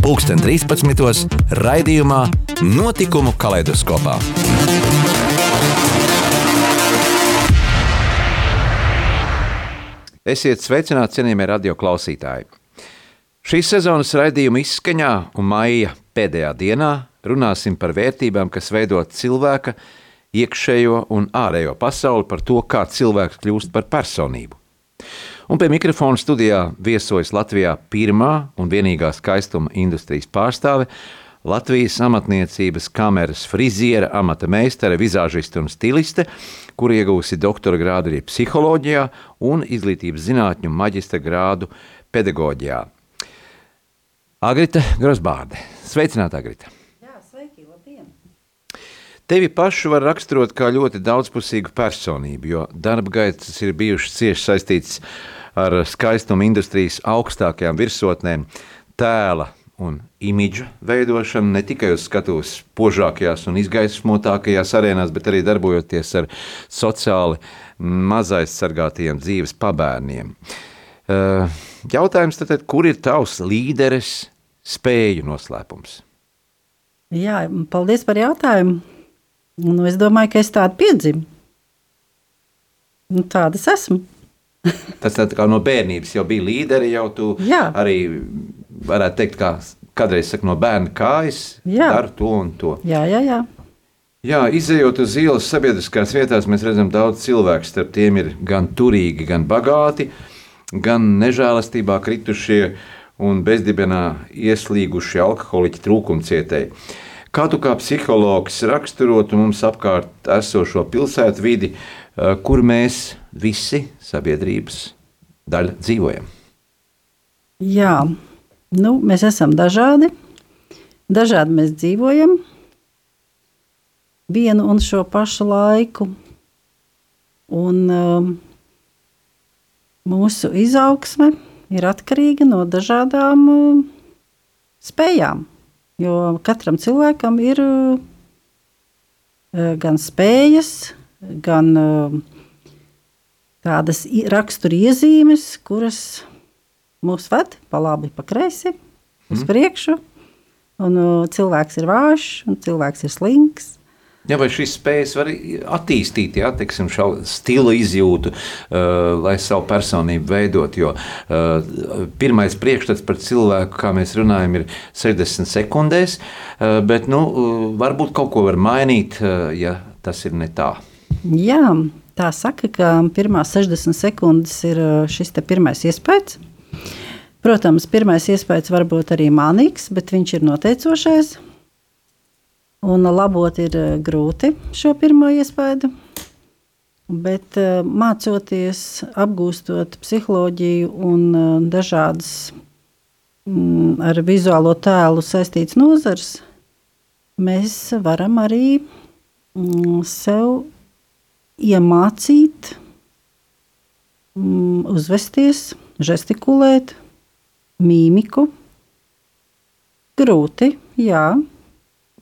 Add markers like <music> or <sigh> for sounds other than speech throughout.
2013. raidījumā Notikumu kaleidoskopā. Esiet sveicināti, cienījamie radio klausītāji! Šīs sezonas raidījuma izskaņā un maija pēdējā dienā runāsim par vērtībām, kas veido cilvēka iekšējo un ārējo pasauli, par to, kā cilvēks kļūst par personību. Un pie mikrofona studijā viesojas Latvijā pirmā un vienīgā skaistuma industrijas pārstāve Latvijas amatniecības kameras friziera, amata meistare, vizāžiste un stiliste, kur iegūsi doktora grādu arī psiholoģijā un izglītības zinātņu maģistra grādu pedagoģijā. Agrita Grosbārde. Sveicināta, Agrita! Jā, sveiki, labdien! Tevi pašu var raksturot kā ļoti daudzpusīgu personību, jo darba gaitas ir bijušas cieši saistītas ar skaistuma industrijas augstākajām virsotnēm, tēla un imidža veidošanu ne tikai uz skatuves spožākajās un izgaismotākajās arēnās, bet arī darbojoties ar sociāli mazaizsargātajiem dzīves pabērniem. Eh, jautājums tad, kur ir tavs līderes spēju noslēpums? Jā, paldies par jautājumu. Nu, es domāju, ka es tādu piedzimu. Nu, tāda es esmu. Tas kā no bērnības jau bija līderi, jau tu Jā. arī varētu teikt, kā kādreiz saka, no bērna kājas, Jā. dar to un to. Jā, jā, jā. Jā, izējot uz ielas sabiedriskās vietās, mēs redzam daudz cilvēku. Starp tiem ir gan turīgi, gan bagāti, gan nežēlastībā kritušie un bezdibenā ieslīgušie alkoholiķi trūkumcietēji. Kā tu kā psihologs raksturotu mums apkārt esošo pilsētu vidi, eh, kur mēs visi sabiedrības daļa dzīvojam? jā. Nu, mēs esam dažādi. Dažādi mēs dzīvojam vienu un šo pašu laiku. Un, um, mūsu izaugsme ir atkarīga no dažādām um, spējām. Jo katram cilvēkam ir uh, gan spējas, gan uh, tādas raksturiezīmes, kuras mūs ved pa labi, pa kreisi, uz priekšu. Un, uh, cilvēks ir vājš, un cilvēks ir slings. Jā, vai šīs spējas var attīstīt, ja teiksim, šo stila izjūtu, uh, lai savu personību veidot. Jo uh, pirmais priekšstats par cilvēku, kā mēs runājam, ir 60 sekundēs, uh, bet nu, uh, varbūt kaut ko var mainīt, uh, ja tas ir ne tā. Jā, tā saka, ka pirmās 60 sekundes ir uh, šis pirmais iespējas. Protams, pirmais iespējas var būt arī mānīgs, bet viņš ir noteicošais. Un labot ir uh, grūti šo pirmo iespēju. Bet uh, mācoties, apgūstot psiholoģiju un dažādas mm, ar vizuālo tēlu saistītas nozars, mēs varam arī mm, sev iemācīt, mm, uzvesties, žestikulēt, mīmiku. Grūti, jā.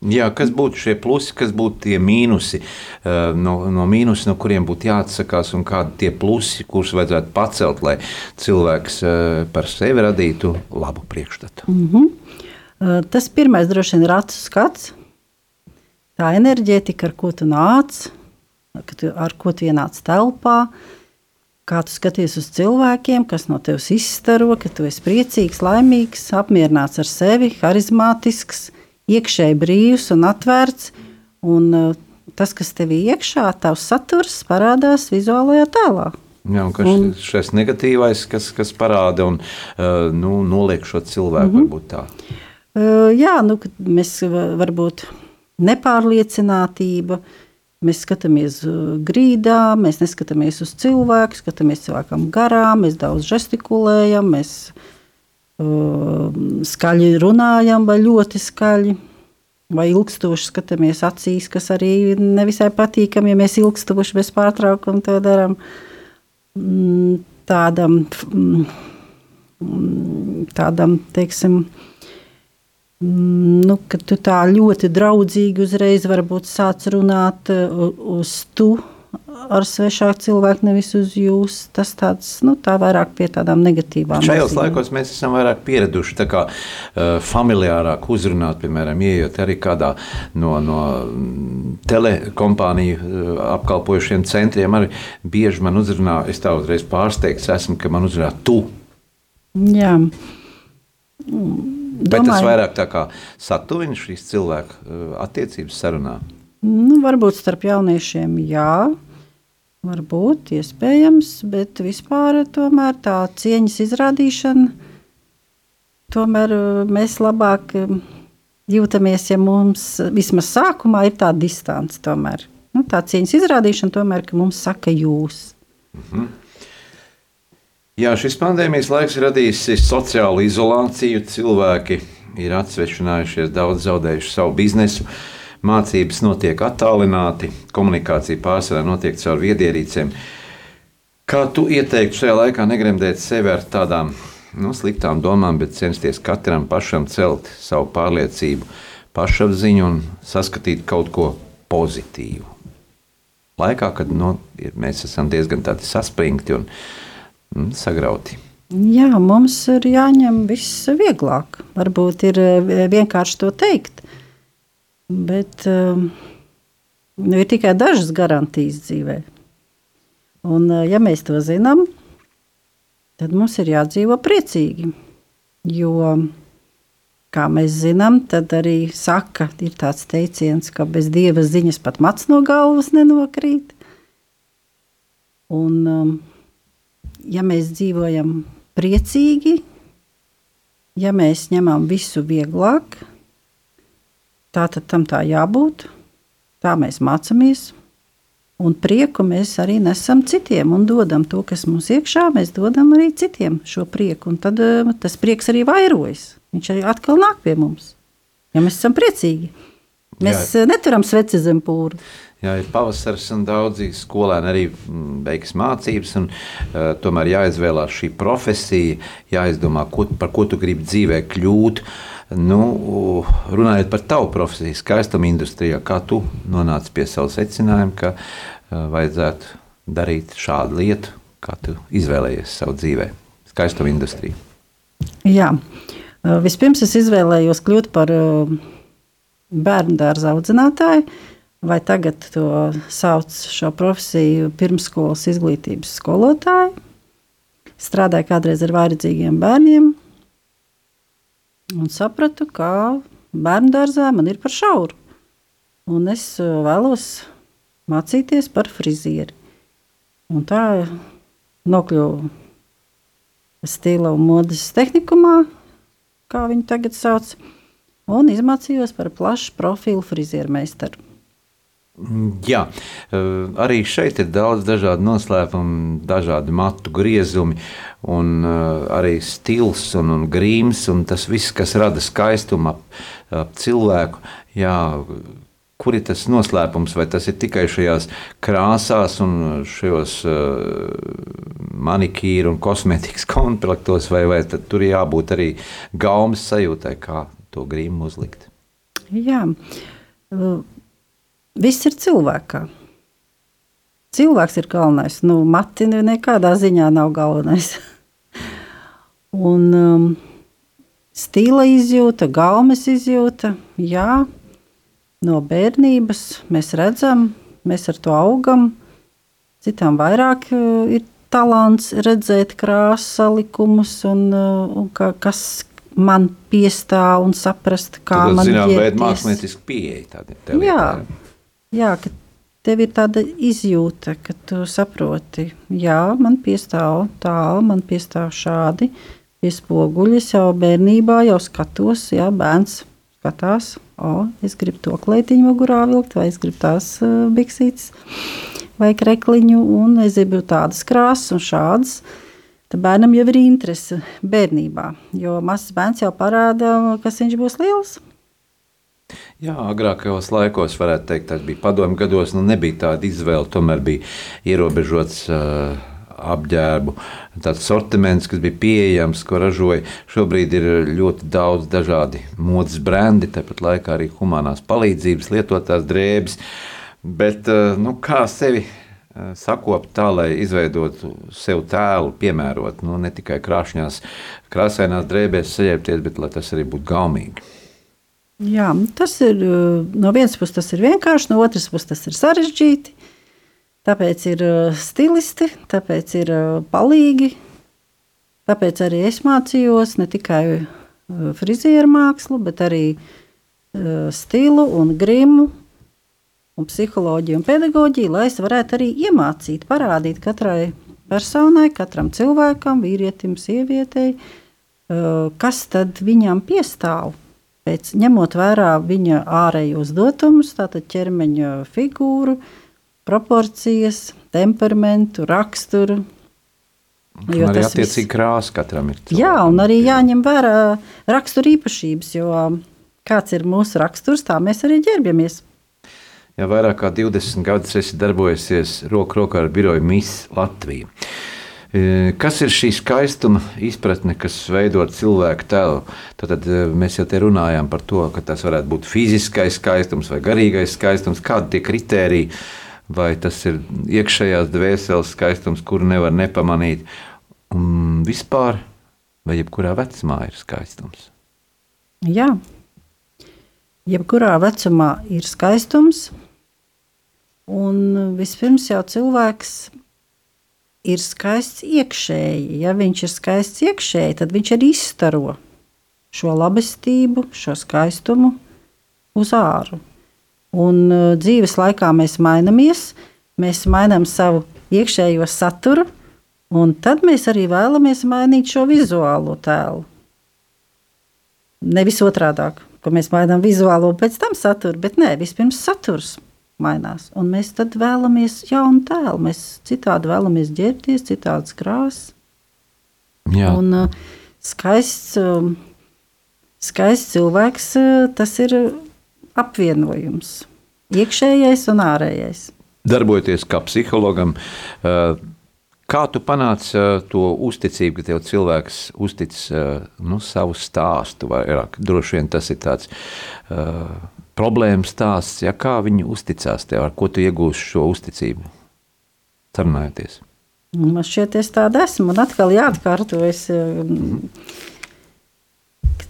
Jā, kas būtu šie plusi, kas būtu tie mīnusi, uh, no, no mīnusi, no kuriem būtu jāatsakās, un kādi tie plusi, kurus vajadzētu pacelt, lai cilvēks uh, par sevi radītu labu priekšstatu? Uh, Tas pirmais droši vien ir acu skats. Tā enerģētika, ar ko tu nāc, tu, ar ko tu ienāc telpā, kā tu skaties uz cilvēkiem, kas no tevis izstaro, ka tu esi priecīgs, laimīgs, apmierināts ar sevi, harizmātisks, iekšēji brīvs un atvērts. Un, uh, tas, kas tev ir iekšā, tavs saturs parādās vizuālajā tēlā. Jā, un šis negatīvais, kas, kas parāda un uh, nu, noliek šo cilvēku, mm -hmm. varbūt tā. Uh, jā, nu, mēs va- varbūt nepārliecinātība. Mēs skatāmies uh, grīdā, mēs neskatāmies uz cilvēku, skatāmies cilvēkam garām, mēs daudz žestikulējam, mēs uh, skaļi runājam vai ļoti skaļi. vai ilgstoši skatāmies acīs, kas arī nevisai patīkami, ja mēs ilgstoši bez pārtraukuma to darām. Mm, tādam, mm, tādam teiksim, mm, nu, ka tu tā ļoti draudzīgi uzreiz sāc runāt uz tu ar svešāku cilvēku, nevis uz jūs. Tas tāds, nu, tā vairāk pie tādām negatīvām. Šajos nozīmēm. laikos mēs esam vairāk pieraduši tā kā uh, familiārāk uzrunāt, piemēram, ieejot arī kādā no, no telekompāniju uh, apkalpojušiem centriem. Arī bieži man uzrunā, es tā uzreiz pārsteigts esmu, ka man uzrunā tu. Jā. Domāju, Bet tas vairāk tā kā satuvina šīs cilvēku uh, attiecības sarunā. Nu, varbūt starp jauniešiem, jā, varbūt iespējams, bet vispār tomēr tā cieņas izrādīšana, tomēr uh, mēs labāk um, jūtamies, ja mums vismaz sākumā ir tā distance. Tomēr. Nu, tā cieņas izrādīšana, tomēr, ka mums saka jūs. Mhm. Jā, šis pandēmijas laiks radījis sociālu izolāciju. Cilvēki ir atsvešinājušies, daudz zaudējuši savu biznesu. Mācības notiek attālināti, komunikācija pārsvarā notiek caur viedierīcēm. Kā tu ieteiktu šajā laikā negremdēt sevi ar tādām nu, sliktām domām, bet censties katram pašam celt savu pārliecību, pašapziņu un saskatīt kaut ko pozitīvu? Laikā, kad nu, mēs esam diezgan saspringti un mm, sagrauti. Jā, mums ir jāņem viss vieglāk. Varbūt ir eh, vienkārši to teikt, Bet um, ir tikai dažas garantijas dzīvē. Un, uh, ja mēs to zinām, tad mums ir jādzīvo priecīgi. Jo, kā mēs zinām, tad arī saka, ir tāds teiciens, ka bez dieva ziņas pat mats no galvas nenokrīt. Un, um, ja mēs dzīvojam priecīgi, ja mēs ņemam visu vieglāk, Tā tad tam tā jābūt. Tā mēs mācāmies. Un prieku mēs arī nesam citiem un dodam to, kas mums iekšā. Mēs dodam arī citiem šo prieku. Un tad uh, tas prieks arī vairojas. Viņš arī atkal nāk pie mums. Ja mēs esam priecīgi, mēs Jā. Eh, neturam sveci zem pūra. Jā, ir pavasaris un daudzi skolēni arī mm, beigs mācības. Un, uh, tomēr jāizvēlās šī profesija, jāizdomā, ko, par ko tu gribi dzīvē kļūt. Uh, Nu, runājot par tavu profesiju, skaistuma industrijā, kā tu nonāci pie sava secinājuma, ka uh, vajadzētu darīt šādu lietu, kā tu izvēlējies savu dzīvē, skaistuma industriju? Jā, vispirms es izvēlējos kļūt par bērnu dārza audzinātāju, vai tagad to sauc šo profesiju pirmsskolas izglītības skolotāju. Strādāju kādreiz ar vārdzīgiem bērniem, un sapratu, ka bērnu dārzā man ir par šauru. Un es uh, vēlos mācīties par frizieri. Un tā nokļuvu stila un modes tehnikumā, kā viņi tagad sauc, un izmācījos par plašu profilu frizieru meistaru. Jā, eh, arī šeit ir daudz dažādu noslēpumu, dažādi matu griezumi, un arī stils un, un grīms, un tas viss, kas rada skaistumu ap, ap cilvēku. Jā, kur ir tas noslēpums, vai tas ir tikai šajās krāsās un šajos uh, manikīru un kosmētikas <laughs> komplektos, vai, vai tur jābūt arī gaumas sajūtai, kā to grīmu uzlikt? Jā. Uh Viss ir cilvēkā. Cilvēks ir galvenais. Nu, mati nekādā ziņā nav galvenais. <laughs> Un um, stila izjūta, gaumes izjūta, jā, no bērnības mēs redzam, mēs ar to augam. Citām vairāk uh, ir talants redzēt krāsas salikumus un, uh, un ka, kas man piestāv un saprast, kā Tad, man ir. Zinām, mākslinieciski pieeja tādiem. Jā. Lietā. Jā, ka tev ir tāda izjūta, ka tu saproti, jā, man piestāv tā, man piestāv šādi. Pie spoguļa jau bērnībā jau skatos, jā, bērns skatās, o, es gribu to kleitiņu mugurā vilkt, vai es gribu tās uh, biksītes vai krekliņu, un es gribu tādas krāsas un šādas. Tad bērnam jau ir interese bērnībā, jo mazs bērns jau parāda, kas viņš būs liels. Jā, agrākajos laikos, varētu teikt, tas bija padomju gados, nu nebija tāda izvēle, tomēr bija ierobežots uh, apģērbu, tāds sortiments, kas bija pieejams, ko ražoja. Šobrīd ir ļoti daudz dažādi modes brendi, tāpat laikā arī humanās palīdzības lietotās drēbes. Bet uh, nu, kā sevi sakopt tā, lai izveidotu sev tēlu, piemērot nu, ne tikai krāšņās, krāsainās drēbēs saģērbties, bet lai tas arī būtu gaumīgi. Jā, tas ir no vienas puses tas ir vienkārši, no otras puses tas ir sarežģīti. Tāpēc ir stilisti, tāpēc ir palīgi. Tāpēc arī es mācījos ne tikai frizieru mākslu, bet arī stilu un grimu un psiholoģiju un pedagoģiju, lai es varētu arī iemācīt, parādīt katrai personai, katram cilvēkam, vīrietim, sievietei, kas tad viņam piestāv Pēc, ņemot vērā viņa ārējos dotumus, tātad ķermeņa figūru, proporcijas, temperamentu, raksturu. Jo arī attiecīgi viss... krāsa katram ir. Jā, un arī jāņem vērā rakstura īpašības, jo kāds ir mūsu raksturs, tā mēs arī ģērbjamies. Jā, vairāk kā 20 gadus esi darbojusies roku rokā ar biroju Miss Latviju. Kas ir šī skaistuma izpratne, kas veido cilvēku tēlu? Tad mēs jau te runājām par to, ka tas varētu būt fiziskais skaistums vai garīgais skaistums, kādi tie kriteriji, vai tas ir iekšējās dvēseles skaistums, kuru nevar nepamanīt. Un vispār, vai jebkurā vecumā ir skaistums? Jā, jebkurā vecumā ir skaistums. Un vispirms jau cilvēks ir skaists iekšēji. Ja viņš ir skaists iekšēji, tad viņš arī izstaro šo labestību, šo skaistumu uz āru. Un uh, dzīves laikā mēs mainamies, mēs mainām savu iekšējo saturu, un tad mēs arī vēlamies mainīt šo vizuālo tēlu. Nevis otrādi, ka mēs mainām vizuālo pēc tam saturu, bet nē, vispirms saturs mainās. Un mēs tad vēlamies jaunu tēlu. Mēs citādi vēlamies ģērbties, citādas krāsas. Un uh, skaists, uh, skaists cilvēks, uh, tas ir apvienojums. Iekšējais un ārējais. Darbojoties kā psihologam, uh, kā tu panāci uh, to uzticību, ka tev cilvēks uztic uh, nu, savu stāstu? Vairāk? Droši vien tas ir tāds problēmu stāsts, ja kā viņi uzticās tev, ar ko tu iegūsi šo uzticību, sarunājoties? Man šķiet, es tāda esmu, un atkal jāatkārtojas. Um,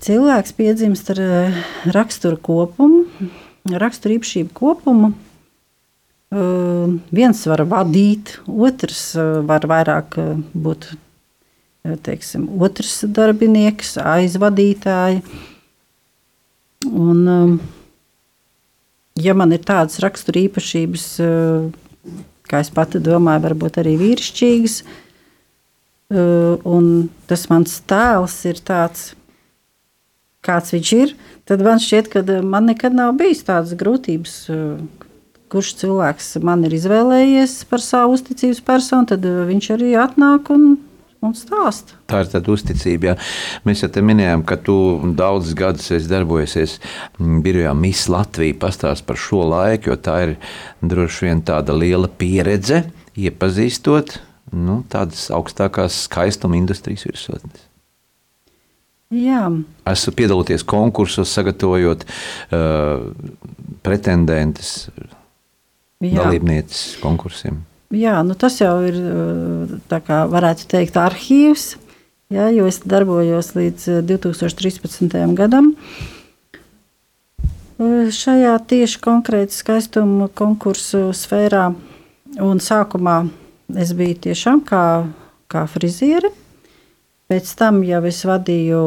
cilvēks piedzimst ar uh, raksturu kopumu, raksturu īpašību kopumu. Uh, viens var vadīt, otrs var vairāk būt teiksim, otrs darbinieks, aizvadītāji. Un, um, ja man ir tādas rakstura īpašības, eh, kā es pati domāju, varbūt arī vīrišķīgas, eh, un tas mans tēls ir tāds, kāds viņš ir, tad man šķiet, ka man nekad nav bijis tādas grūtības. Eh, kurš cilvēks man ir izvēlējies par savu uzticības personu, tad viņš arī atnāk un un stāsta. Tā ir tāda uzticība. Jā. Mēs jau te minējām, ka tu daudzus gadus esi darbojies mm, birojā Miss Latvija. Pastāst par šo laiku, jo tā ir droši vien tāda liela pieredze, iepazīstot nu, tādas augstākās skaistuma industrijas virsotnes. Jā. Esmu piedalījies konkursos, sagatavojot uh, pretendentes, dalībnieces konkursiem. Jā, nu tas jau ir kā varētu teikt, arhīvs. Jā, jo es darbojos līdz 2013. gadam. Šajā tieši konkrēti skaistuma konkursu sfērā. Un sākumā es biju tiešām kā, kā friziere. Pēc tam jau es vadīju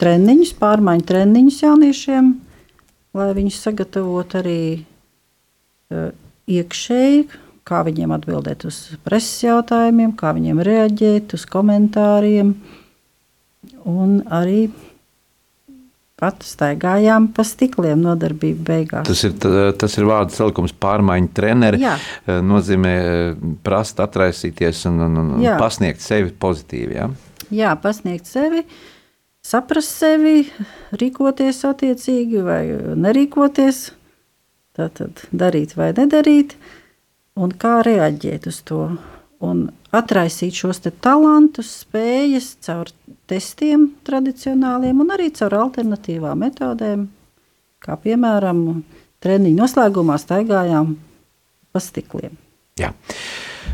treniņus, pārmaiņu treniņus jauniešiem, lai viņus sagatavotu arī iekšēji kā viņiem atbildēt uz preses jautājumiem, kā viņiem reaģēt uz komentāriem. Un arī pat staigājām pa stikliem nodarbību beigās. Tas ir, tas ir vārds salikums pārmaiņu treneri. Jā. Eh, nozīmē eh, prast atraisīties un, un, un Jā. pasniegt sevi pozitīvi. Ja? Jā, pasniegt sevi, saprast sevi, rīkoties attiecīgi vai nerīkoties, tātad darīt vai nedarīt, un kā reaģēt uz to. Un atraisīt šos talantus, spējas caur testiem tradicionāliem un arī caur alternatīvām metodēm, kā piemēram treniņu noslēgumā staigājām pa stikliem. Jā.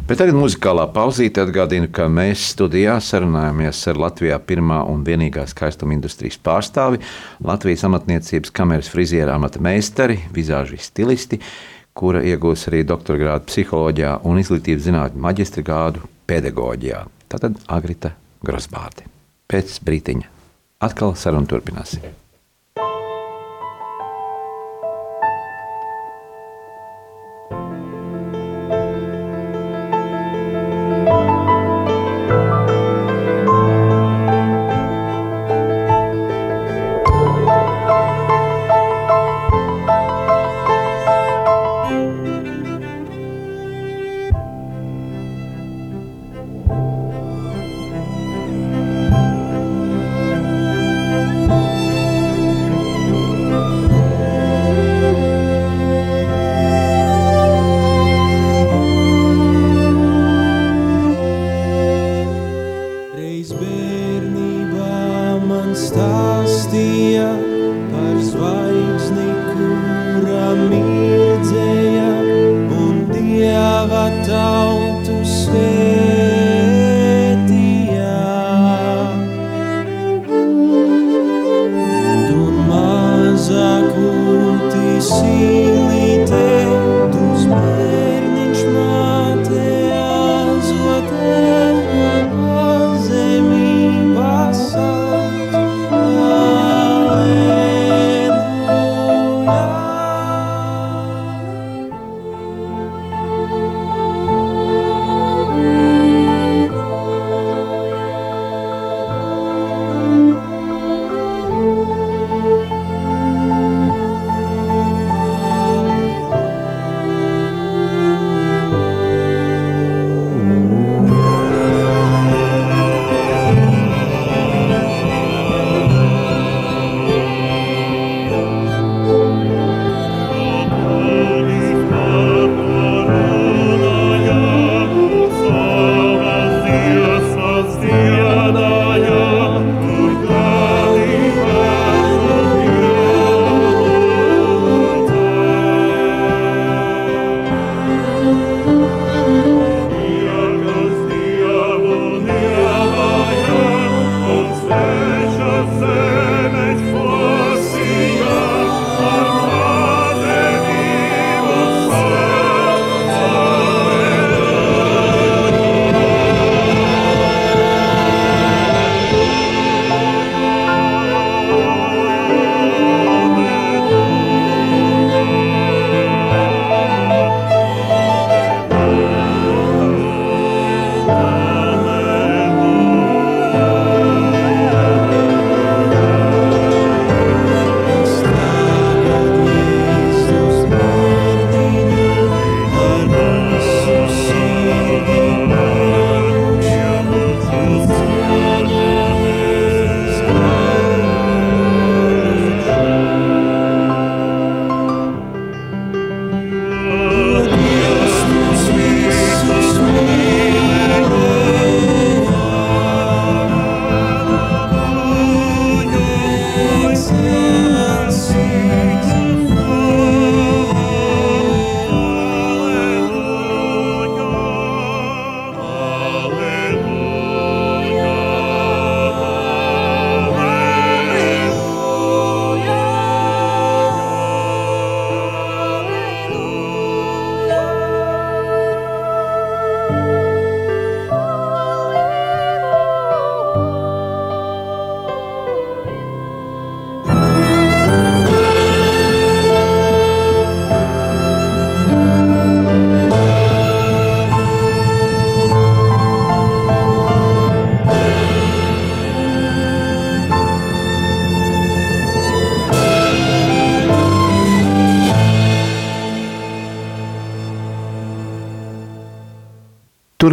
Bet tagad muzikālā pauzīte atgādina, ka mēs studijā sarunājamies ar Latvijā pirmā un vienīgā skaistuma industrijas pārstāvi, Latvijas amatniecības kameras friziera amata meistari, vizāžu stilisti, kura iegūs arī doktora grādu psiholoģijā un izglītības zinātņu maģistra grādu pedagoģijā. Tātad Agrita Grosbārdi. Pēc brītiņa atkal sarunu turpināsim.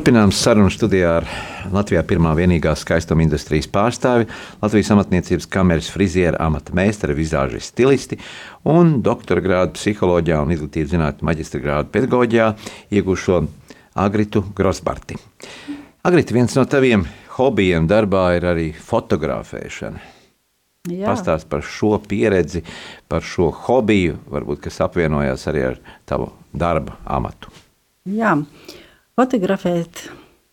Turpinām sarunu studijā ar Latvijā pirmā vienīgā skaistuma industrijas pārstāvi, Latvijas amatniecības kameras friziera amata meistara, vizāžu stilisti un doktora grādu psiholoģijā un izglītības zinātņu maģistra grādu pedagoģijā iegūšo Agritu Grosbarti. Agrita, viens no taviem hobijiem darbā ir arī fotografēšana. Jā. Pastāst par šo pieredzi, par šo hobiju, varbūt, kas apvienojās arī ar tavu darba amatu. Jā, uh, Fotografēt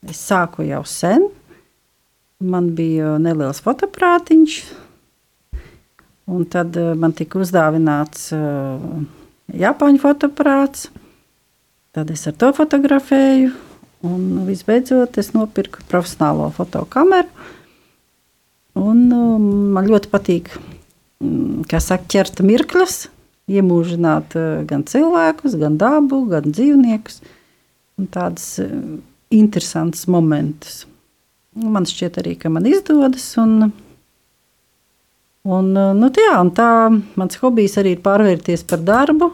es sāku jau sen. Man bija neliels fotoprātiņš, un tad eh, man tika uzdāvināts uh, Japāņu fotoprāts. Tad es ar to fotografēju, un visbeidzot es nopirku profesionālo fotokameru. Un, uh, man ļoti patīk, mm, kā saka, ķert mirkļus, iemūžināt uh, gan cilvēkus, gan dabu, gan dzīvniekus. Tādas eh, interesantas momentus. Man šķiet arī, man izdodas. Un, un, eh, nu, tā, un tā mans hobijs arī ir pārvērties par darbu.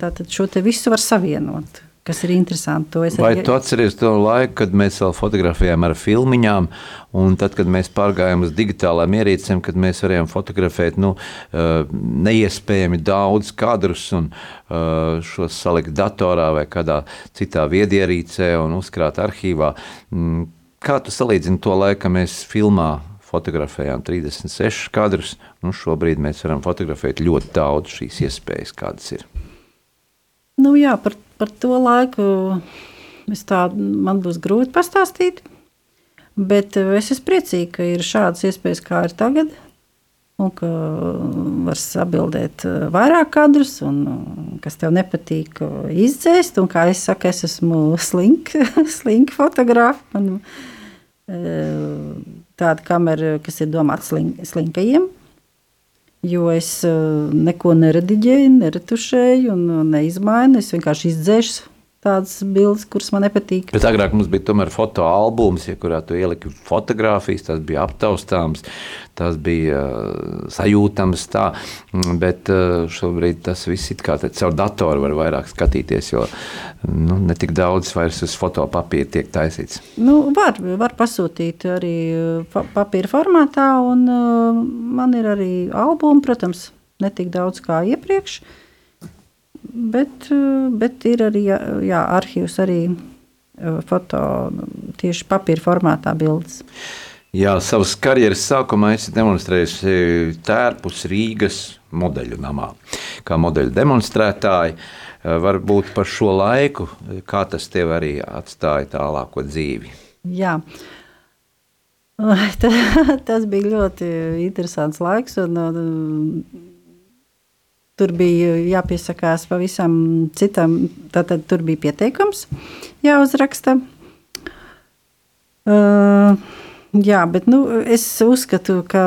Tātad šo visu var savienot kas ir interesanti. Vai arī... tu atceries to laiku, kad mēs vēl fotografējām ar filmiņām, un tad, kad mēs pārgājām uz digitālām ierīcēm, kad mēs varējām fotografēt nu, eh, neiespējami daudz kadrus un eh, šos salikt datorā vai kādā citā viedierīcē un uzkrāt arhīvā. Mm, kā tu salīdzini to laiku, kad mēs filmā fotografējām 36 kadrus, nu, šobrīd mēs varam fotografēt ļoti daudz šīs iespējas, kādas ir. Nu, jā, par par to laiku tā, man būs grūti pastāstīt. Bet eh, es esmu priecīga, ka ir šādas iespējas, kā ir tagad. Un ka var sabildēt eh, vairāk kadrus, un kas tev nepatīk, izdzēst. Un kā es saku, es esmu <laughs> slinka, slinka fotogrāfa. Man, eh, tāda kamera, kas ir domāta slink, slinkajiem, Jo es eh, neko nerediģēju, neretušēju un neizmainu. Es vienkārši izdzēšu tādas bildes, kuras man nepatīk. Bet agrāk mums bija tomēr fotoalbums, ja, kurā tu ieliki fotogrāfijas, tas bija aptaustāms, tas bija sajūtams tā, mm, bet šobrīd tas viss it kā caur datoru var vairāk skatīties, jo nu, ne tik daudz vairs uz fotopapīra tiek taisīts. Nu, var, var pasūtīt arī papīra formātā, un man ir arī albumi, protams, ne tik daudz kā iepriekš, uh, bet, eh, bet ir arī jā, arhīvs, arī eh, foto tieši papīra formātā bildes. Jā, savas karjeras sākumā esi demonstrējis tērpus Rīgas modeļu namā. Kā modeļu demonstrētāji, eh, varbūt par šo laiku, kā tas tev arī atstāja tālāko dzīvi. Jā. <laughs> Tas bija ļoti interesants laiks. Un, Tur bija jāpiesakās pavisam citam. Tātad tur bija pieteikums jāuzraksta. Uh, jā, bet nu, es uzskatu, ka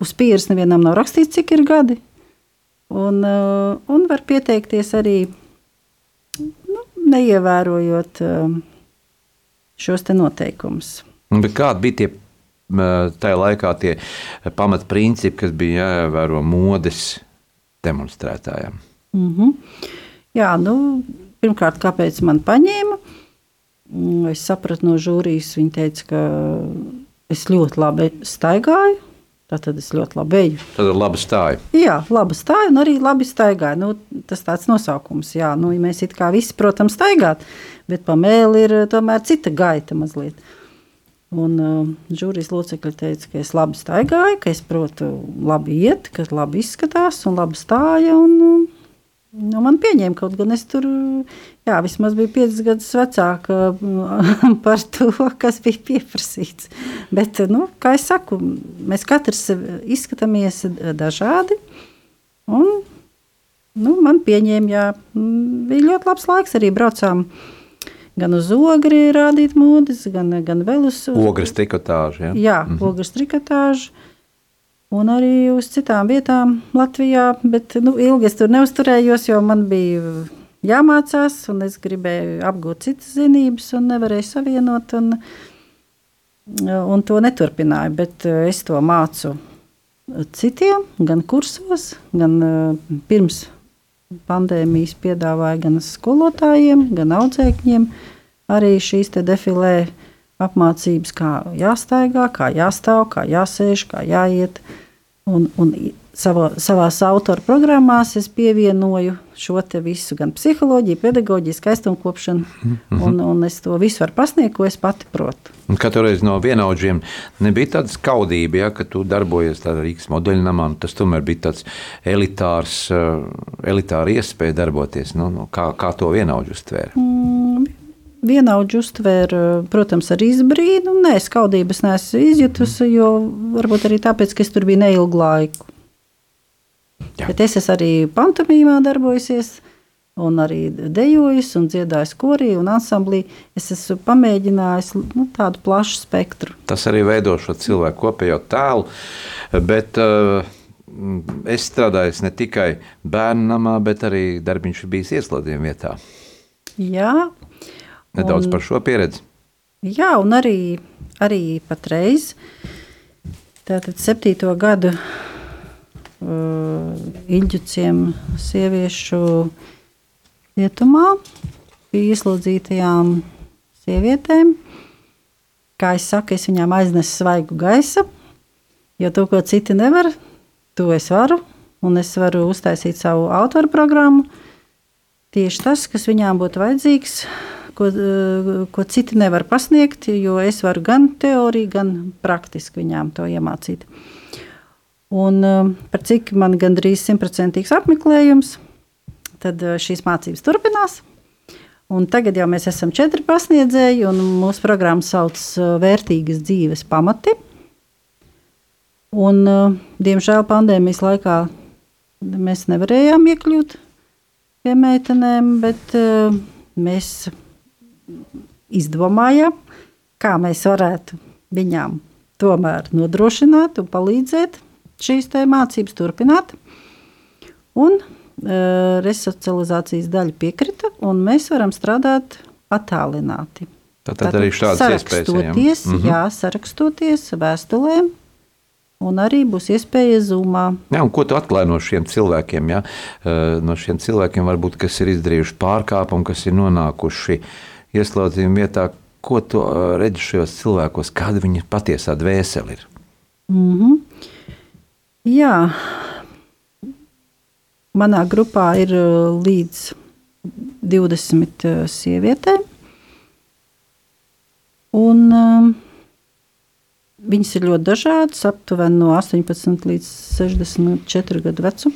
uz pieres nevienam nav rakstīts, cik ir gadi. Un, uh, un var pieteikties arī nu, neievērojot uh, šos noteikumus. Kādi bija tie tajā laikā tie pamatprincipi, kas bija jāievēro modes demonstrētājiem? Mm -hmm. Jā, nu, pirmkārt, kāpēc man paņēma? Mm, es sapratu no žūrijas, viņa teica, ka es ļoti labi staigāju. Tad es ļoti labi eju. Tad ir laba stāja. Jā, laba stāja un arī labi staigāju. Nu, tas tāds nosaukums, jā, nu, mēs it kā visi, protams, staigāt, bet pa mēli ir tomēr cita gaita mazliet. Uh, Un uh, žūrijas locekļi teica, ka es labi staigāju, ka es protu labi iet, ka labi izskatās un labi stāja. Un, nu, man pieņēma kaut gan es tur, jā, vismaz biju 5 gadus vecāka <laughs> par to, kas bija pieprasīts. Bet, nu, kā es saku, mēs katrs izskatāmies dažādi. Un, nu, man pieņēma, jā, bija ļoti labs laiks arī braucām gan uz ogri rādīt modes, gan, gan vēl uz ogres trikotāžu. Ja? Jā, mm -hmm. ogres trikotāžu. Un arī uz citām vietām Latvijā, bet nu, ilgi es tur neusturējos, jo man bija jāmācās, un es gribēju apgūt citas zinības, un nevarēju savienot, un, un to neturpināju. Bet eh, es to mācu citiem, gan kursos, gan eh, pirms pandēmijas piedāvāja gan skolotājiem, gan audzēkņiem arī šīs defilē apmācības, kā jāstaigā, kā jāstāv, kā jāsēž, kā jāiet. Un, un savā, savās autora programmās es pievienoju šo visu, gan psiholoģiju, pedagoģiju, skaistumkopšanu, mm -hmm. un, un es to visu varu pasniegt, ko es pati protu. Un katru reizi no vienaudžiem nebija tāda skaudība, ja, ka tu darbojies tādā Rīgas modeļnamā. Tas tomēr bija tāds elitārs, eh, elitāra iespēja darboties. Nu, nu, kā, kā to vienaudžu uztvēra? Mm, vienaudži uztvēra, protams, ar izbrīnu. Nē, skaudības neesmu izjutusi, jo varbūt arī tāpēc, ka es tur biju neilgu laiku. Jā. Bet es esmu arī pantomīmā darbojusies. Un arī dejojis, un dziedājis korī un ansamblī. Es esmu pamēģinājis nu, tādu plašu spektru. Tas arī veido šo cilvēku kopējo tēlu. Bet uh, es strādāju ne tikai bērnu namā, bet arī darbiņš bijis ieslodzījuma vietā. Jā. Nedaudz un, par šo pieredzi. Jā, un arī, arī patreiz, tātad septīto gadu Ilģuciem sieviešu cietumā pie ieslodzītajām sievietēm. Kā es saku, es viņām aiznesu svaigu gaisa, jo to, ko citi nevar, to es varu. Un es varu uztaisīt savu autoru programmu. Tieši tas, kas viņām būtu vajadzīgs, ko, uh, ko citi nevar pasniegt, jo es varu gan teoriju, gan praktiski viņām to iemācīt. Un eh, par cik man gandrīz simtprocentīgs apmeklējums, tad eh, šīs mācības turpinās. Un tagad jau mēs esam četri pasniedzēji, un mūsu programma sauc eh, Vērtīgas dzīves pamati. Un, diemžēl pandēmijas laikā mēs nevarējām iekļūt pie meitenēm, bet mēs izdomājām, kā mēs varētu viņām tomēr nodrošināt un palīdzēt šīs mācības turpināt. Un uh, resocializācijas daļa piekrita, un mēs varam strādāt attālināti. Tad, tad arī šādas iespējas. Sarakstoties, mm -hmm. jā, sarakstoties vēstulēm, un arī būs iespēja zumā. Jā, ko tu atklāji no šiem cilvēkiem? Ja? No šiem cilvēkiem, varbūt, kas ir izdarījuši pārkāpumu, kas ir nonākuši ieslodzījuma vietā, ko tu redzi šajos cilvēkos, kāda viņa patiesā dvēsele ir? Mm -hmm. Jā, manā grupā ir uh, līdz 20 uh, sievietēm. Un, um, viņas ir ļoti dažādas, aptuveni no 18 līdz 64 gadu vecuma.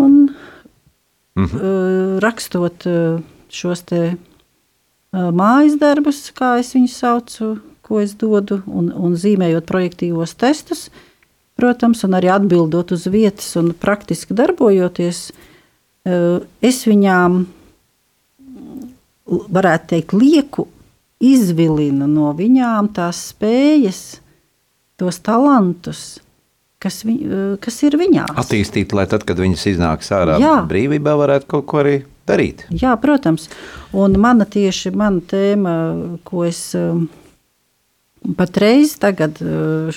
Un, mm -hmm. Rakstot šos te, mājas darbus, kā es viņus saucu, ko es dodu, un, un zīmējot projektīvos testus, uh, protams, un arī atbildot uz vietas un praktiski darbojoties, eh, es viņām, varētu teikt, lieku izvilinu no viņām tās spējas, tos talantus, kas, vi, eh, kas ir viņās. Attīstīt, lai tad, kad viņas iznāks ārā Jā. brīvībā, varētu kaut ko arī darīt. Jā, protams. Un mana tieši mana tēma, ko es uh, patreiz tagad, uh,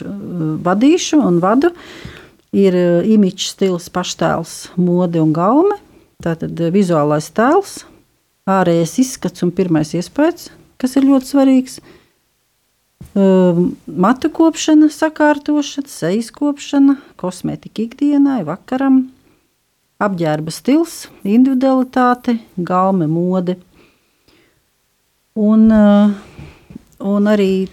vadīšu un vadu, ir uh, imīķis stils, paštēls, mode un gaume. Tātad vizuālais tēls, ārējais izskats un pirmais iespējas, kas ir ļoti svarīgs. Matu kopšana, sakārtošana, sejas kopšana, kosmetika ikdienai, vakaram, apģērba stils, individualitāte, gaume, mode. Un, un arī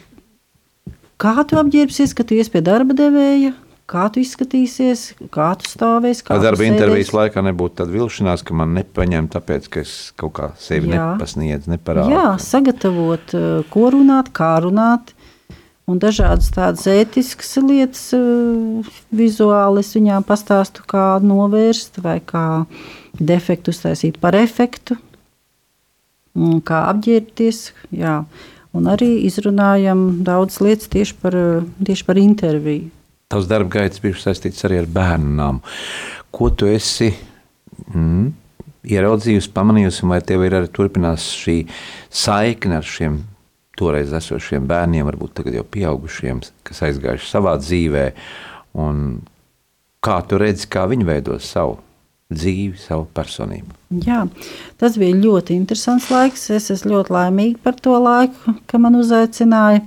kā tu apģērbsies, kad tu ies pie darba devēja, kā tu izskatīsies, kā tu stāvēsi. Kā darba intervijas laikā nebūtu tāda vilšanās, ka man nepaņem, tāpēc ka es kaut kā sevi Jā. nepasniedzu, neparādu. Jā, sagatavot, eh, ko runāt, kā runāt. Un dažādas tādas ētiskas lietas, eh, vizuāli es viņām pastāstu, kā novērst vai kā defektu uztaisīt par efektu, kā apģērbties. Jā un arī izrunājam daudz lietas tieši par, tieši par interviju. Tavs darba gaitas bija saistīts arī ar bērnām. Ko tu esi mm, ieraudzījusi, pamanījusi, vai tev ir arī turpinās šī saikne ar šiem toreiz esošiem bērniem, varbūt tagad jau pieaugušiem, kas aizgājuši savā dzīvē, un kā tu redzi, kā viņi veido savu dzīvi, savu personību. Jā, tas bija ļoti interesants laiks. Es esmu ļoti laimīga par to laiku, ka man uzaicināja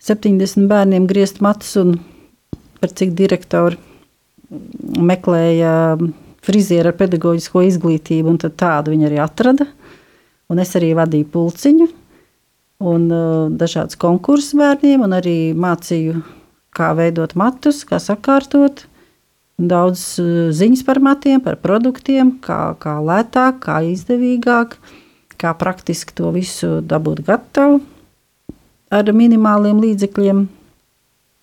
70 bērniem griezt matus un par cik direktori meklēja frizieru ar pedagoģisko izglītību, un tādu viņi arī atrada. Un es arī vadīju pulciņu un uh, dažādas konkursus bērniem, un arī mācīju, kā veidot matus, kā sakārtot. Daudz uh, ziņas par matiem, par produktiem, kā, kā lētāk, kā izdevīgāk, kā praktiski to visu dabūt gatavu ar minimāliem līdzekļiem.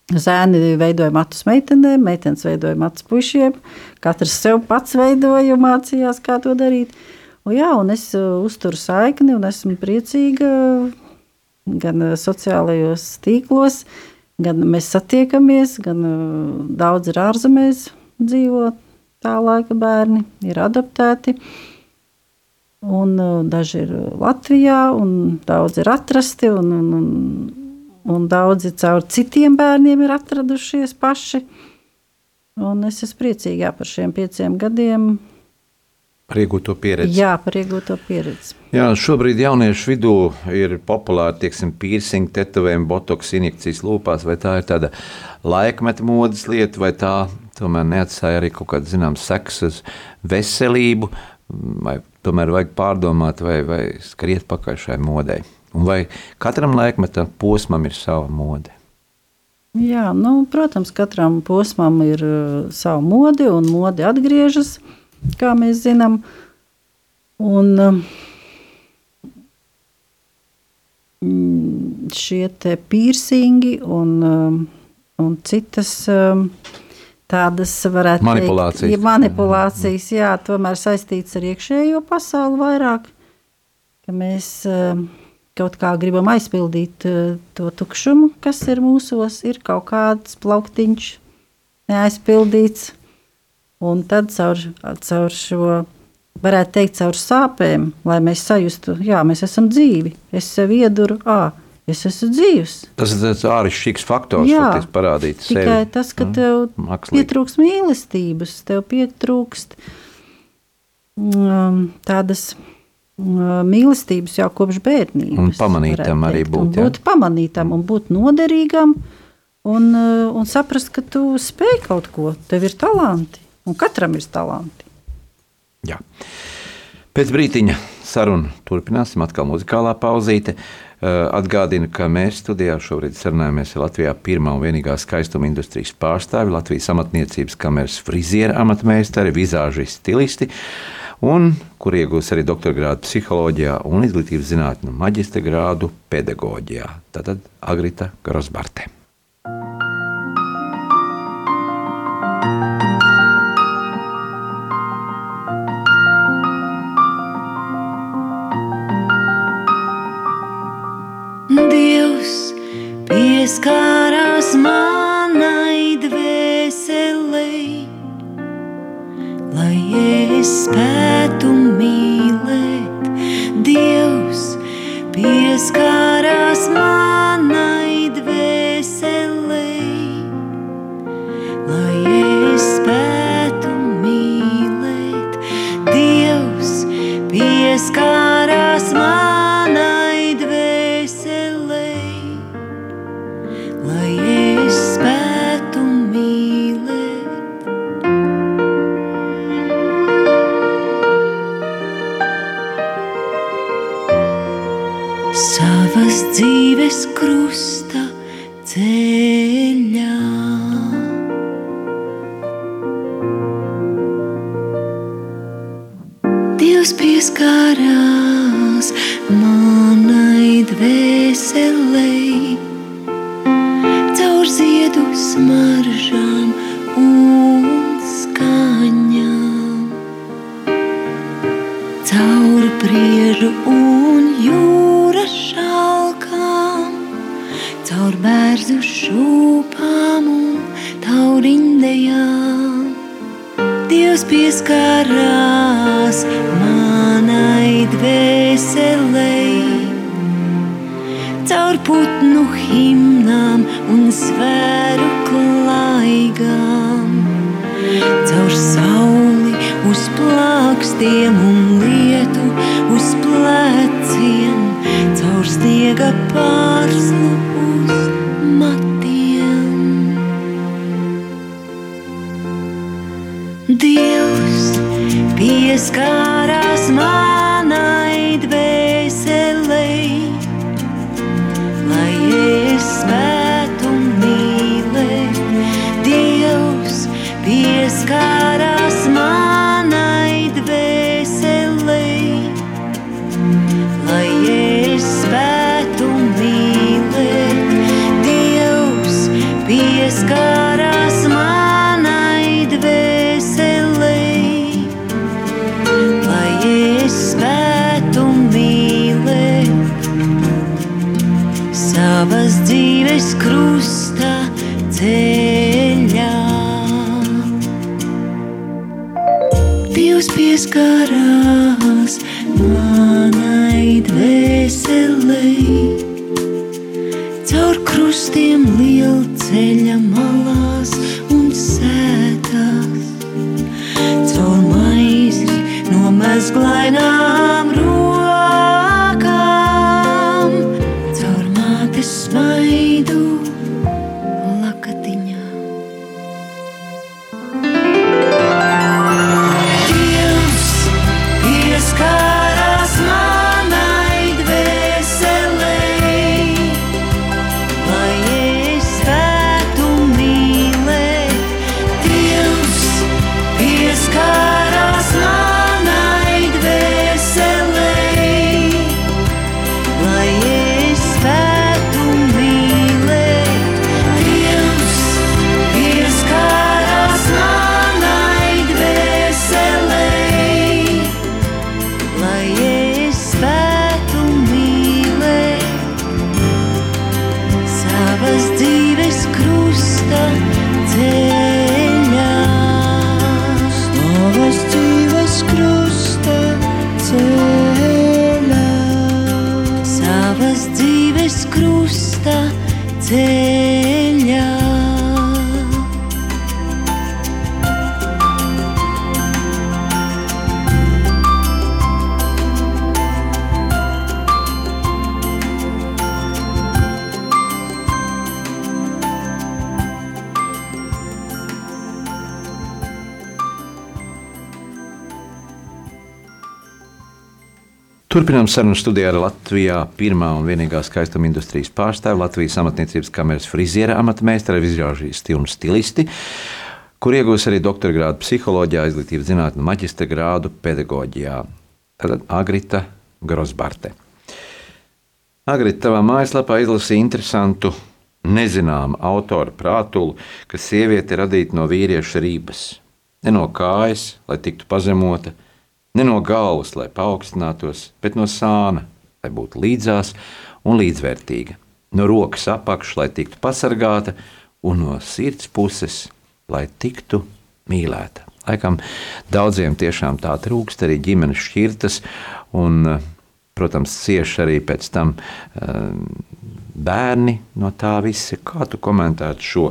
Zēni veidoja matus meitenēm, meitenes veidoja matus puišiem. Katrs sev pats veidoja mācījās, kā to darīt. Un, jā, un es uh, uzturu saikni un esmu priecīga gan uh, sociālajos tīklos, gan mēs satiekamies, gan daudz ir ārzemēs dzīvo tā laika bērni, ir adaptēti. Un, daži ir Latvijā, un daudz ir atrasti, un, un, un, un daudzi caur citiem bērniem ir atradušies paši. Un es esmu priecīga par šiem pieciem gadiem. Par iegūto pieredzi. Jā, par iegūto pieredzi. Jā, šobrīd jauniešu vidū ir populāri tieksim, piercing, tetovējumi, botoks, injekcijas lūpās. Vai tā ir tāda laikmeta modes lieta, vai tā tomēr neatstāja arī kaut kādu zināmu seksu uz veselību, vai tomēr vajag pārdomāt, vai, vai skriet pakaļ šai modei. Un vai katram laikmeta posmam ir sava mode? Jā, nu, protams, katram posmam ir uh, sava mode, un mode atgriežas. Uh, kā mēs zinām. Un um, šie piercingi un, um, un citas um, tādas varētu manipulācijas. Teikt, ja manipulācijas, jā, tomēr saistīts ar iekšējo pasauli vairāk, ka mēs kaut kā gribam aizpildīt uh, to tukšumu, kas ir mūsos, ir kaut kāds plauktiņš neaizpildīts, Un tad caur, caur šo, varētu teikt, caur sāpēm, lai mēs sajustu, ka mēs esam dzīvi. Es sev ieduru, ah, es esmu dzīvs. Tas ir tas āršķirīgs faktors, kas parādīt tikai sevi. Tas, ka mm, tev Mākslīgi. pietrūkst mīlestības, tev pietrūkst um, tādas um, mīlestības jau kopš bērnības. Un pamanītam arī būt. Un būt pamanītam un būt noderīgam. Un, uh, un saprast, ka tu spēj kaut ko, tev ir talanti. Un katram ir talanti. Jā. Pēc brīdiņa sarunu turpināsim atkal muzikālā pauzīte. Atgādinu, ka mēs studijā šobrīd sarunājamies ar Latvijā pirmā un vienīgā skaistuma industrijas pārstāvi, Latvijas amatniecības kameras friziera amatmeistari, vizāžisti, stilisti, un kur iegūs arī doktora grādu psiholoģijā un izglītības zinātņu maģistra grādu pedagoģijā. Tātad Agrita Grosbarte. Pieskārās manai dvēselei, lai es spētu mīlēt. Dievs pieskārās manai dvēselei, Turpinām sarunu studijā ar Latvijā pirmā un vienīgā skaistuma industrijas pārstāvi Latvijas amatniecības kameras friziera amatmeistaru, vizuālisti un stilisti, kur iegūs arī doktora grādu psiholoģijā, izglītības zinātnē, maģistra grādu pedagoģijā. Tad Agrita Grosbarte. Agrita, tavā mājaslapā izlasīja interesantu, nezināmu autora prātulu, ka sieviete radīta no vīrieša rības. Ne no kājas, lai tiktu pazemota, ne no galvas, lai paaugstinātos, bet no sāna, lai būtu līdzās un līdzvērtīga. No rokas apakšas, lai tiktu pasargāta, un no sirds puses, lai tiktu mīlēta. Laikam daudziem tiešām tā trūkst, arī ģimenes šķirtas, un, protams, cieši arī pēc tam bērni no tā visa. Kā tu komentētu šo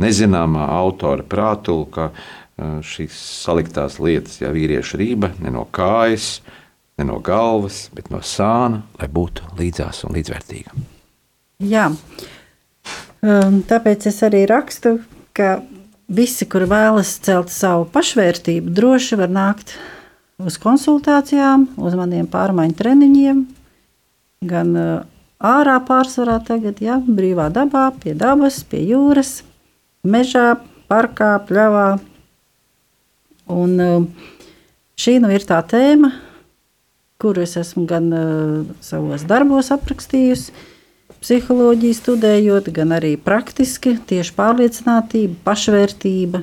nezināmā autora prātu, ka šīs saliktās lietas, ja vīrieša rība ne no kājas, ne no galvas, bet no sāna, lai būtu līdzās un līdzvērtīga. Jā, Um, tāpēc es arī rakstu, ka visi, kur vēlas celt savu pašvērtību, droši var nākt uz konsultācijām, uz maniem pārmaiņu treniņiem, gan uh, ārā pārsvarā tagad, ja, brīvā dabā, pie dabas, pie jūras, mežā, parkā, pļavā. Un uh, šī nu ir tā tēma, kuru es esmu gan uh, savos darbos aprakstījusi, psiholoģiju studējot, gan arī praktiski tieši pārliecinātība, pašvērtība.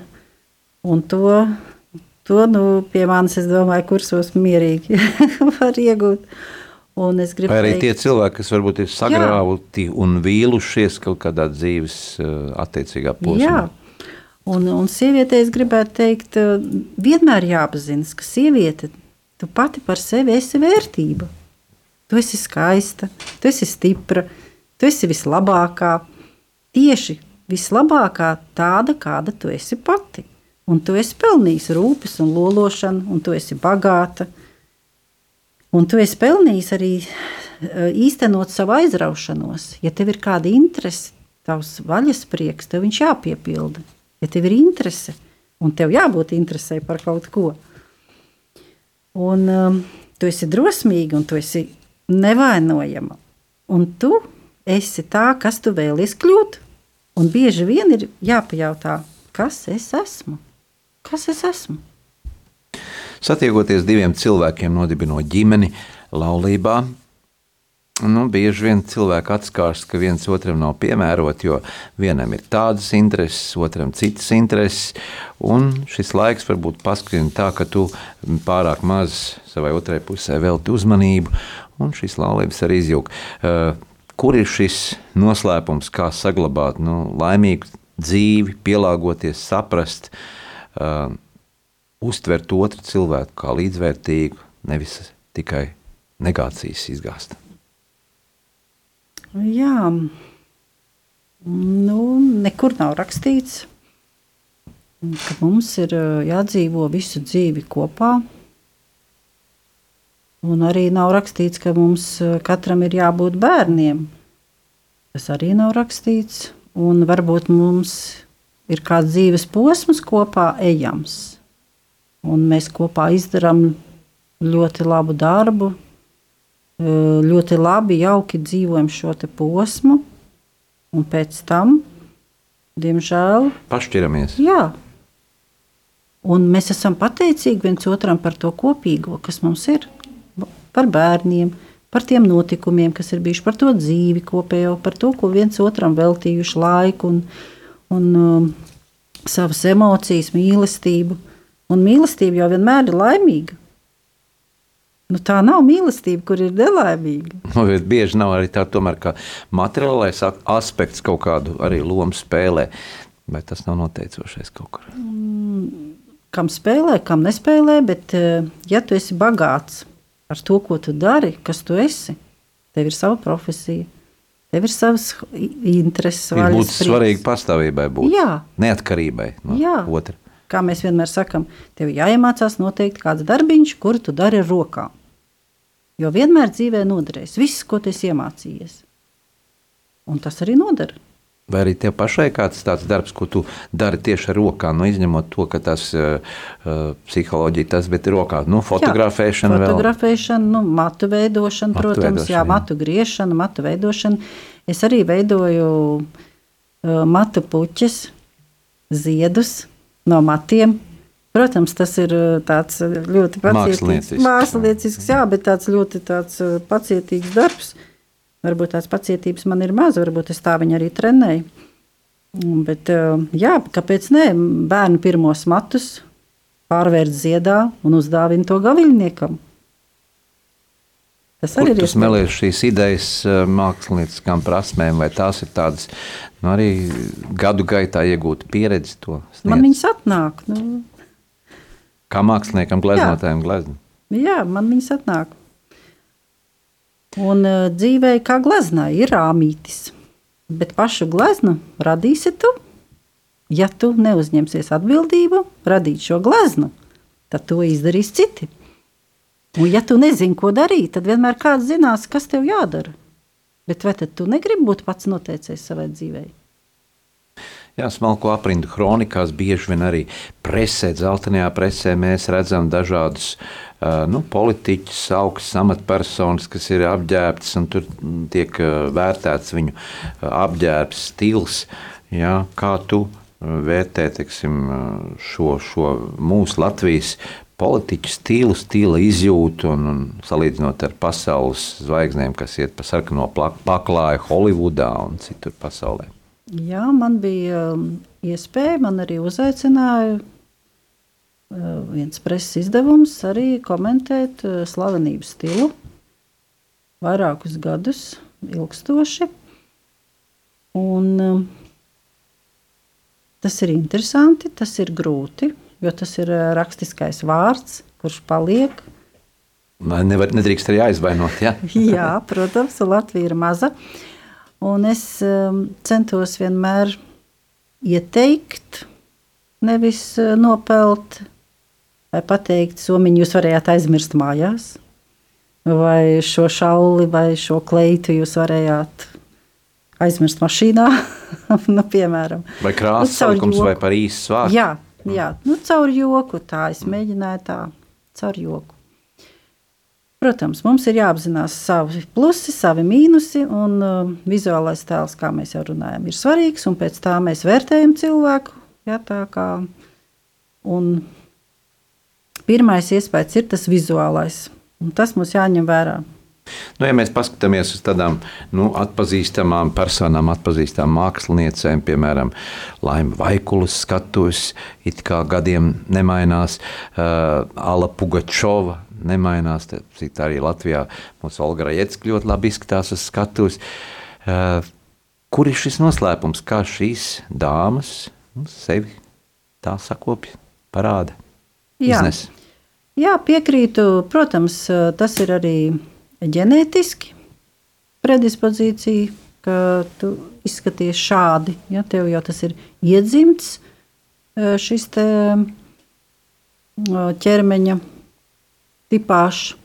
Un to, to nu, pie manis, es domāju, kursos mierīgi <laughs> var iegūt. Un es gribu Vai arī teikt, tie cilvēki, kas varbūt ir sagrauti un vīlušies kaut kādā dzīves uh, attiecīgā posmā. Jā, un, un sievietei es gribētu teikt, eh, vienmēr jāapzinās, ka sieviete, tu pati par sevi esi vērtība. Tu esi skaista, tu esi stipra, tu esi vislabākā. Tieši vislabākā tāda, kāda tu esi pati. un tu esi pelnījis rūpes un lološanu, un tu esi bagāta. Un tu esi pelnījis arī eh, īstenot savu aizraušanos. Ja tev ir kāda interese, tavs vaļas prieks, tev viņš jāpiepilda. Ja tev ir interese, un tev jābūt interesē par kaut ko. Un um, tu esi drosmīga, un tu esi nevainojama. Un tu esi tā, kas tu vēlies kļūt. Un bieži vien ir jāpajautā, kas es esmu. Kas es esmu? Satiekoties diviem cilvēkiem, nodibinot ģimeni laulībā, nu, bieži vien cilvēki atskārs, ka viens otram nav piemērots, jo vienam ir tādas intereses, otram citas intereses. Šis laiks varbūt paskrien tā, ka tu pārāk maz savai otrai pusē velti uzmanību, un šis laulības arī izjūg. Uh, kur ir šis noslēpums, kā saglabāt nu, laimīgu dzīvi, pielāgoties, saprast, uh, uztvert otru cilvēku kā līdzvērtīgu, nevis tikai negācijas izgāzt. Jā, nu, nekur nav rakstīts, ka mums ir jādzīvo visu dzīvi kopā. Un arī nav rakstīts, ka mums katram ir jābūt bērniem. Tas arī nav rakstīts. Un varbūt mums ir kāds dzīves posms kopā ejams un mēs kopā izdarām ļoti labu darbu, ļoti labi, jauki dzīvojam šo posmu, un pēc tam, diemžēl, pašķiramies. Jā. Un mēs esam pateicīgi viens otram par to kopīgo, kas mums ir, par bērniem, par tiem notikumiem, kas ir bijuši, par to dzīvi kopējo, par to, ko viens otram veltījuši laiku un, un um, savas emocijas, mīlestību. Un mīlestība jau vienmēr ir laimīga. Nu, tā nav mīlestība, kur ir nelaimīga. Nu, bieži nav arī tā, tomēr, ka materiālais aspekts kaut kādu arī lomu spēlē. Vai tas nav noteicošais kaut kur? Mm, kam spēlē, kam nespēlē, bet eh, ja tu esi bagāts ar to, ko tu dari, kas tu esi, tev ir sava profesija. Tev ir savas intereses. Ir būtu svarīgi pastāvībai, būt Jā. neatkarībai no Jā. otra kā mēs vienmēr sakām, tev jāiemācās noteikti kāds darbiņš, kuru tu dari ar rokām. Jo vienmēr dzīvē noderēs viss, ko tu esi iemācījies. Un tas arī nodara. Vai arī tev pašai kāds tāds darbs, ko tu dari tieši ar rokām, nu, izņemot to, ka tas uh, psiholoģija, tas ir rokā. Nu, fotografēšana, jā, fotografēšana nu, matu veidošana, matu protams, veidošana, jā, matu griešana, matu veidošana. Es arī veidoju uh, matu puķus, ziedus, no matiem. Protams, tas ir uh, tāds uh, ļoti pacietīgs, māksliniecisks, jā, bet tāds ļoti tāds uh, pacietīgs darbs. Varbūt tās pacietības man ir maz, varbūt es tā viņu arī trenēju. Bet, jā, kāpēc ne? Bērnu pirmos matus pārvērt ziedā un uzdāvina to gaviļniekam. Tas arī ir. Tas melīs šīs idejas mākslinieckām prasmēm, vai tās ir tādas nu, arī gadu gaitā iegūta pieredze. Man viņas atnāk. Nu. Kā māksliniekam, gleznotājiem, glezna. Jā, man viņas atnāk. Un uh, dzīvē kā gleznā ir rāmītis, bet pašu gleznu radīsi tu. Ja tu neuzņemsies atbildību radīt šo gleznu, tad to izdarīs citi. Un ja tu nezini, ko darīt, tad vienmēr kāds zinās, kas tev jādara. Bet vai tu negribi būt pats noteicējis savai dzīvei? Jā, smalko aprindu kronikās bieži vien arī presē, dzeltenajā presē mēs redzam dažādus nu, politiķus, augstas amatpersonas, kas ir apģērbtas un tur tiek vērtēts viņu apģērbs stils. Jā, kā tu vērtē teksim, šo, šo mūsu Latvijas politiķu stilu, stila izjūtu un, un salīdzinot ar pasaules zvaigznēm, kas iet pa sarkano paklāju Holivudā un citur pasaulē? Jā, man bija um, iespēja, man arī uzaicināja uh, viens preses izdevums arī komentēt uh, slavenības stilu vairākus gadus ilgstoši. Un, um, tas ir interesanti, tas ir grūti jo tas ir eh, rakstiskais vārds, kurš paliek. Nevar, nedrīkst arī aizvainot. Ja? <laughs> Jā, protams, Latvija ir maza. Un es um, centos vienmēr ieteikt nevis eh, nopelt, vai pateikt, somiņu jūs varējāt aizmirst mājās, vai šo šauli vai šo kleitu jūs varējāt aizmirst mašīnā, <laughs> nu, piemēram. Vai Nu, caur salikums, vai par īsu vārdu? Jā, jā. Nu, caur joku tā es mēģināju tā, caur joku. Protams, mums ir jāapzinās savi plusi, savi mīnusi, un uh, vizuālais tēls, kā mēs jau runājam, ir svarīgs, un pēc tā mēs vērtējam cilvēku. Tā kā, pirmais iespējas ir tas vizuālais, un tas mums jāņem vērā. Nu, ja mēs paskatāmies uz tādām nu, atpazīstamām personām, atpazīstamām māksliniecēm, piemēram, Laima Vaikulas skatuves, it kā gadiem nemainās, uh, Ala Pugačova nemainās, cik arī Latvijā mums Olga Rajecka ļoti labi izskatās uz skatuves. Uh, kur ir šis noslēpums, kā šīs dāmas nu, sevi tā sakopja, parāda, Jā. iznes? Jā, piekrītu. Protams, tas ir arī ģenētiski predispozīcija, ka tu izskaties šādi. Ja, tev jau tas ir iedzimts, eh, šis eh, ķermeņa tipāžs.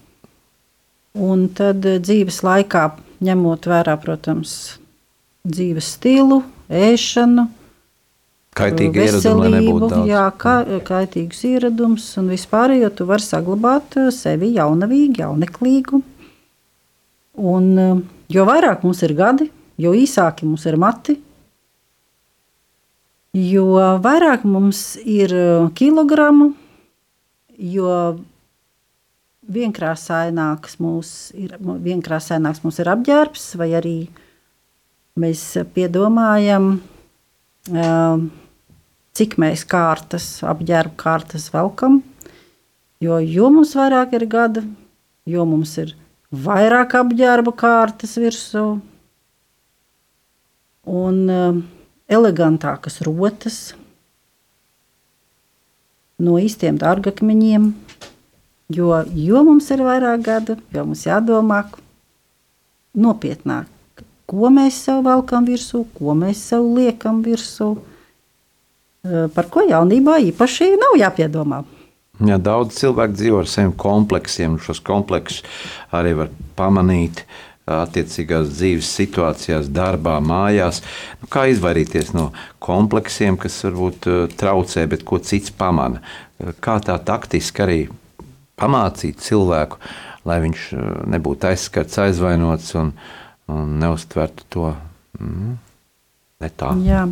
Un tad eh, dzīves laikā, ņemot vērā, protams, dzīves stilu, ēšanu, lai nebūtu veselību, jā, ka, kaitīgus ieradumus un vispārējo tu vari saglabāt eh, sevi jaunavīgu, jauneklīgu. Un, eh, jo vairāk mums ir gadi, jo īsāki mums ir mati, jo vairāk mums ir eh, kilogramu, jo vienkrāsaināks mums ir, vienkrāsaināks mums ir apģērbs, vai arī mēs piedomājam, eh, cik mēs kārtas, apģērba kārtas velkam. Jo, jo mums vairāk ir gada, jo mums ir vairāk apģērba kārtas virsū un uh, elegantākas rotas no īstiem dārgakmeņiem. Jo, jo mums ir vairāk gada, jo mums jādomā nopietnāk, ko mēs sev velkam virsū, ko mēs sev liekam virsū. Par ko jaunībā īpaši nav jāpiedomā. Jā, daudz cilvēku dzīvo ar saviem kompleksiem. un Šos kompleksus arī var pamanīt attiecīgās dzīves situācijās, darbā, mājās. Nu, kā izvairīties no kompleksiem, kas varbūt traucē, bet ko cits pamana? Kā tā taktiski arī pamācīt cilvēku, lai viņš ā, nebūtu aizskarts, aizvainots un, un neuztvertu to mm, ne tā. Jā.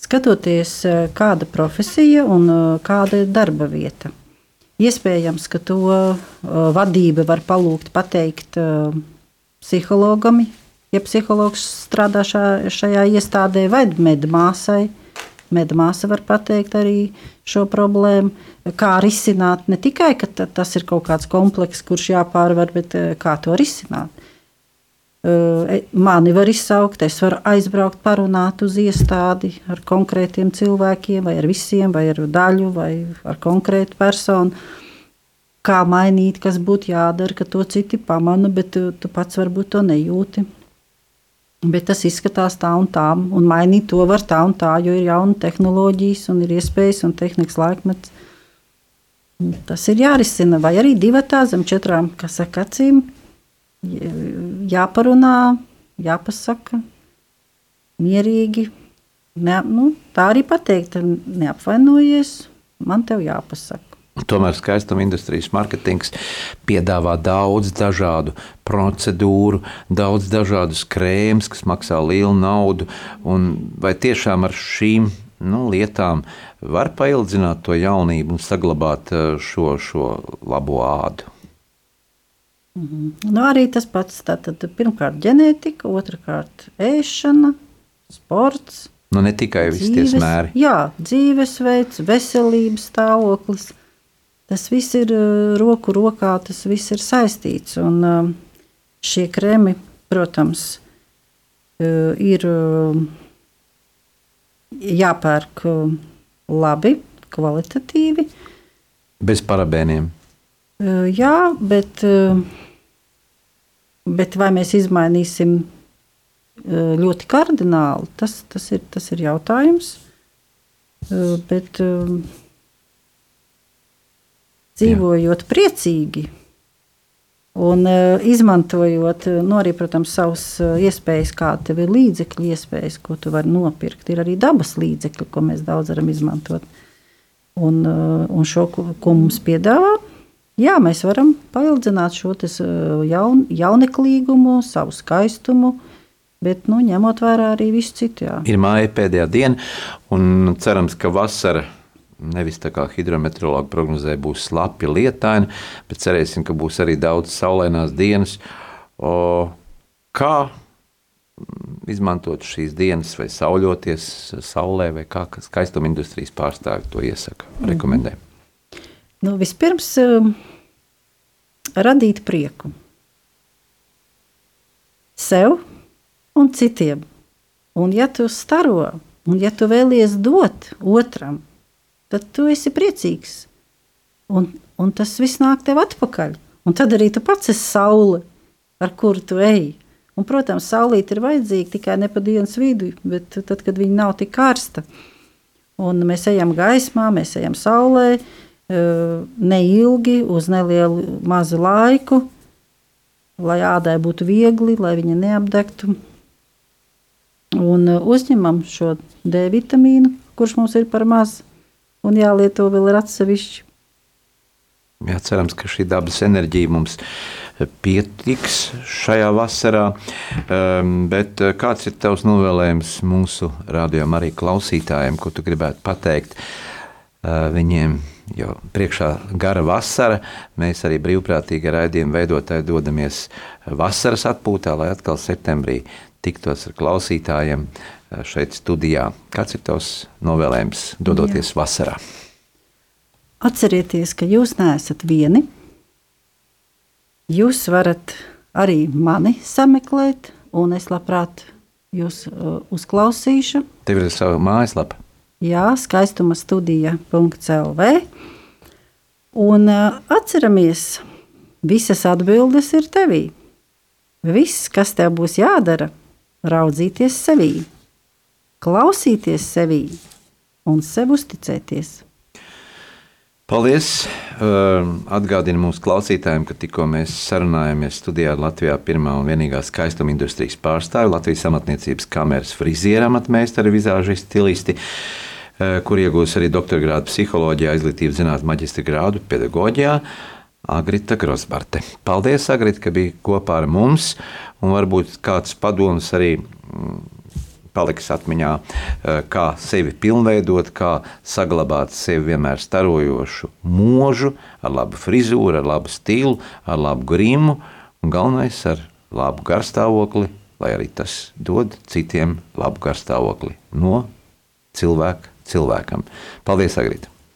Skatoties, eh, kāda profesija un eh, kāda ir darba vieta. Iespējams, ka to eh, vadība var palūgt pateikt eh, psihologam, ja psihologs strādā šā, šajā iestādē, vai medmāsai. Medmāsa var pateikt arī šo problēmu, kā risināt. Ne tikai, ka ta- tas ir kaut kāds komplekss, kurš jāpārvar, bet eh, kā to risināt. Eh, Mani var izsaukt, es varu aizbraukt, parunāt uz iestādi ar konkrētiem cilvēkiem, vai ar visiem, vai ar daļu, vai ar konkrētu personu. Kā mainīt, kas būtu jādara, ka to citi pamana, bet tu, tu pats varbūt to nejūti. Bet tas izskatās tā un tā, un mainīt to var tā un tā, jo ir jauna tehnoloģijas, un ir iespējas un tehnikas laikmets. Tas ir jārisina, vai arī divi tā zem četrām, acīm jāparunā, jāpasaka mierīgi. Ne, nu, tā arī pateikt, neapvainojies, man tev jāpasaka. Tomēr skaistuma industrijas mārketings piedāvā daudz dažādu procedūru, daudz dažādus krēmus, kas maksā lielu naudu. un Vai tiešām ar šīm nu, lietām var paildzināt to jaunību un saglabāt eh, šo, šo labo ādu? Nu, arī tas pats. Tātad, pirmkārt, ģenētika, otrkārt, ēšana, sports. Nu, ne tikai visi tie smēri. jā, dzīvesveids, veselības stāvoklis. Tas viss ir uh, roku rokā, tas viss ir saistīts. Un uh, šie kremi, protams, uh, ir jāpērk labi, kvalitatīvi. Bez parabēniem. Jā, bet, bet vai mēs izmainīsim ļoti kardināli, tas, tas, ir, tas ir jautājums. Bet dzīvojot priecīgi un uh, izmantojot uh, nu, arī, protams, savas uh, iespējas, kāda tev ir līdzekļu iespējas, ko tu vari nopirkt. Ir arī dabas līdzekļi, ko mēs daudz varam izmantot. Un, un šo, ko, mums piedāvā, jā, mēs varam paildzināt šo jaun, jauneklīgumu, savu skaistumu. Bet, nu, ņemot vērā arī visu citu. Jā. Ir māja pēdējā diena, un cerams, ka vasara nevis tā kā hidrometeorologi prognozē, būs slapi, lietaini, bet cerēsim, ka būs arī daudz saulainās dienas. O, kā izmantot šīs dienas, vai sauļoties saulē, vai kā skaistuma industrijas pārstāvji to iesaka, rekomendē? Nu, vispirms um, radīt prieku sev un citiem. Un, ja tu staro, un ja tu vēlies dot otram, tad tu esi priecīgs. Un, un tas viss nāk tev atpakaļ. Un tad arī tu pats esi saule, ar kuru tu ej. Un, protams, saulīt ir vajadzīga tikai ne pa dienas vidu, bet tad, kad viņa nav tik karsta. Un mēs ejam gaismā, mēs ejam saulē, eh, neilgi, uz nelielu mazu laiku, lai ādai būtu viegli, lai viņa neapdegtu. Un uh, uzņemam šo D vitamīnu, kurš mums ir par mazu, un jālieto vēl ir atsevišķi. Jā, cerams, ka šī dabas enerģija mums pietiks šajā vasarā. Um, bet uh, kāds ir tavs novēlējums mūsu rādījumam, arī klausītājiem, ko tu gribētu pateikt uh, viņiem? Jo priekšā gara vasara, mēs arī brīvprātīgi raidījumu veidotāji dodamies vasaras atpūtā, lai atkal septembrī tiktos ar klausītājiem eh, šeit studijā. Kāds ir tavs novēlējums dodoties Jā. vasarā? Atcerieties, ka jūs neesat vieni. Jūs varat arī mani sameklēt, un es labprāt jūs uh, uzklausīšu. Tev ir sava mājaslapa. Jā, skaistuma studija.clv. Un uh, atceramies, visas atbildes ir tevī. Viss, kas tev būs jādara, raudzīties sevī, klausīties sevī un sev uzticēties. Paldies! Ehm, Atgādinu mūsu klausītājiem, ka tikko mēs sarunājāmies studijā ar Latvijā pirmā un vienīgā skaistuma industrijas pārstāvi, Latvijas amatniecības kameras frizieru amatmeistaru, vizāžistu stilisti, eh, kur iegūs arī doktora grādu psiholoģijā, izglītības zinātnē, maģistra grādu pedagoģijā. Agrita Grosbarte. Paldies, Agrita, ka biji kopā ar mums un varbūt kāds padoms arī mm, paliks atmiņā, eh, kā sevi pilnveidot, kā saglabāt sevi vienmēr starojošu mūžu, ar labu frizūru, ar labu stilu, ar labu grimu un galvenais ar labu garstāvokli, lai arī tas dod citiem labu garstāvokli no cilvēka cilvēkam. Paldies, Agrita!